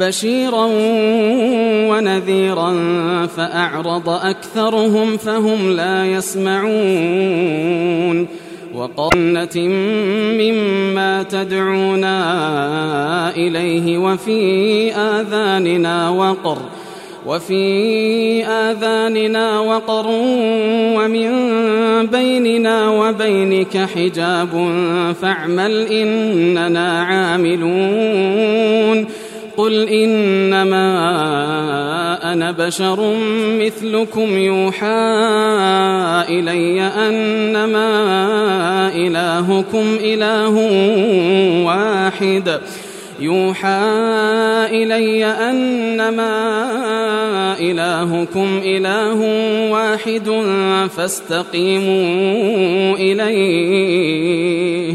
بشيرا ونذيرا فأعرض أكثرهم فهم لا يسمعون وقنة مما تدعونا إليه وفي آذاننا وقر وفي آذاننا وقر ومن بيننا وبينك حجاب فاعمل إننا عاملون قل إنما أنا بشر مثلكم يوحى إلي أنما إلهكم إله واحد. يوحى إلي أنما إلهكم إله واحد فاستقيموا إليه.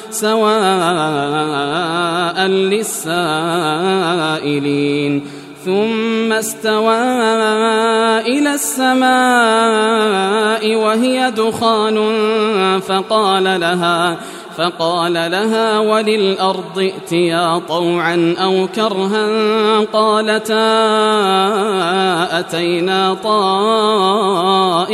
سواء للسائلين ثم استوى إلى السماء وهي دخان فقال لها فقال لها وللأرض ائتيا طوعا أو كرها قالتا أتينا طائعين.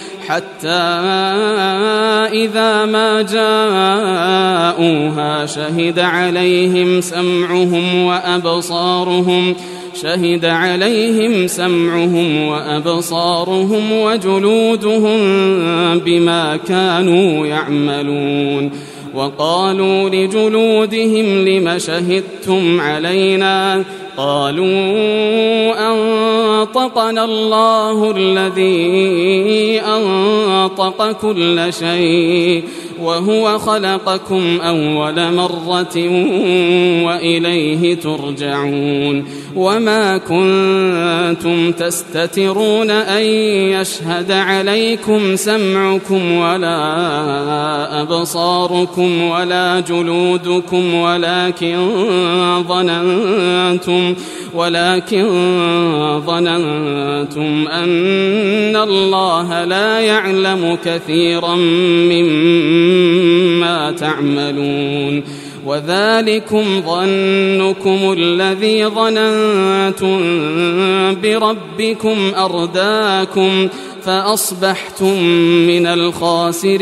حتى إذا ما جاءوها شهد عليهم سمعهم وأبصارهم شهد عليهم سمعهم وأبصارهم وجلودهم بما كانوا يعملون. وقالوا لجلودهم لم شهدتم علينا قالوا أنطقنا الله الذي أنطق كل شيء وهو خلقكم أول مرة وإليه ترجعون وما كنتم تستترون أن يشهد عليكم سمعكم ولا أبصاركم ولا جلودكم ولكن ظننتم ولكن ظننتم أن الله لا يعلم كثيرا مما تعملون وذلكم ظنكم الذي ظننتم بربكم أرداكم فأصبحتم من الخاسرين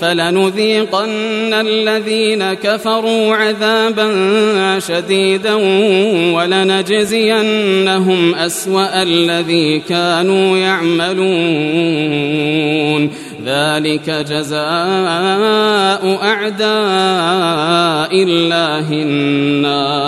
فلنذيقن الذين كفروا عذابا شديدا ولنجزينهم أسوأ الذي كانوا يعملون. ذلك جزاء أعداء الله النار.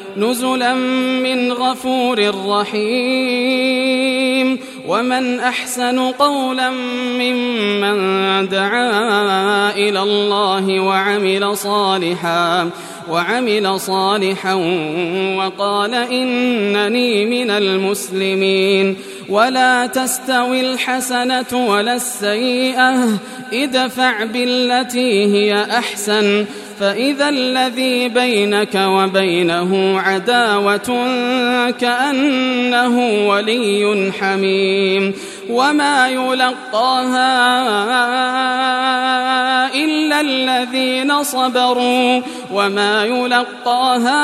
نزلا من غفور رحيم. ومن أحسن قولا ممن دعا إلى الله وعمل صالحا وعمل صالحا وقال إنني من المسلمين. ولا تستوي الحسنة ولا السيئة. ادفع بالتي هي أحسن. فإذا الذي بينك وبينه عداوة كأنه ولي حميم. وما يلقاها الذين صبروا وما يلقاها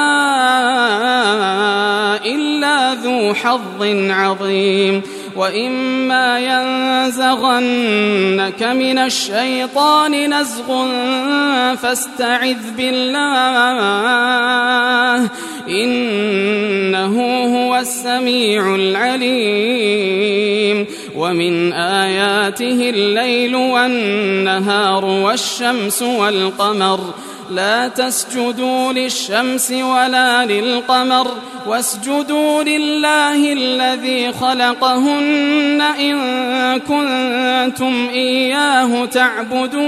إلا ذو حظ عظيم وإما ينزغنك من الشيطان نزغ فاستعذ بالله إنه هو السميع العليم. ومن آياته الليل والنهار والشمس والقمر. لا تسجدوا للشمس ولا للقمر. واسجدوا لله الذي خلقهن إن كنتم إياه تعبدون.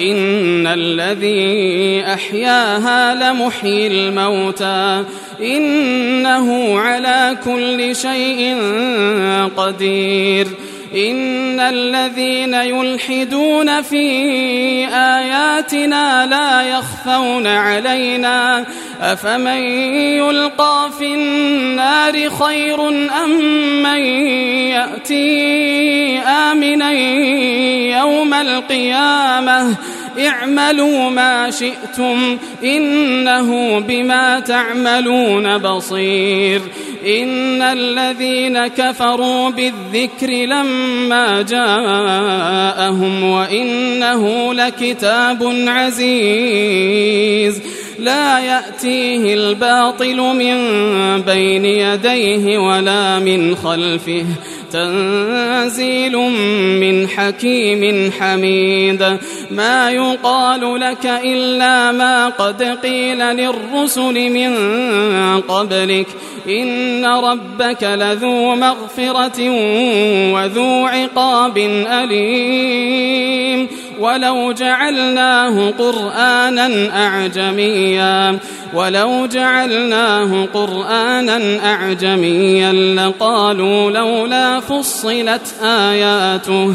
إن الذي أحياها لمحيي الموتى إنه على كل شيء قدير إن الذين يلحدون في آياتنا لا يخفون علينا أفمن يلقى في النار خير أم من يأتي آمنا يوم القيامة اعملوا ما شئتم إنه بما تعملون بصير إن الذين كفروا بالذكر لما جاءهم وإنه لكتاب عزيز لا يأتيه الباطل من بين يديه ولا من خلفه تنزيل من حكيم حميد. ما يقال لك إلا ما قد قيل للرسل من قبلك. إن ربك لذو مغفرة وذو عقاب أليم. ولو جعلناه قرآنا أعجميا ولو جعلناه قرآنا أعجميا لقالوا لولا فصلت آياته.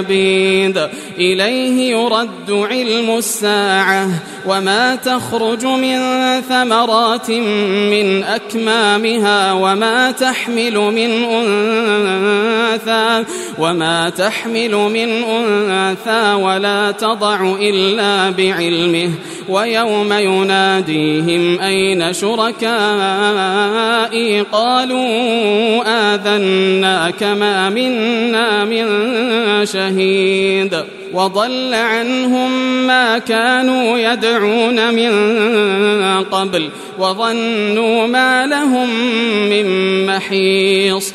للعبيد إليه يرد علم الساعة وما تخرج من ثمرات من أكمامها وما تحمل من أنثى وما تحمل من أنثى ولا تضع إلا بعلمه. ويوم يناديهم أين شركائي؟ قالوا آذنا كما منا من شهيد. وضل عنهم ما كانوا يدعون من قبل وظنوا ما لهم من محيص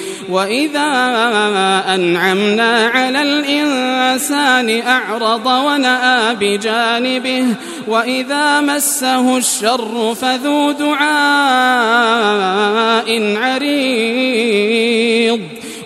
وإذا أنعمنا على الإنسان أعرض ونأى بجانبه وإذا مسه الشر فذو دعاء عريض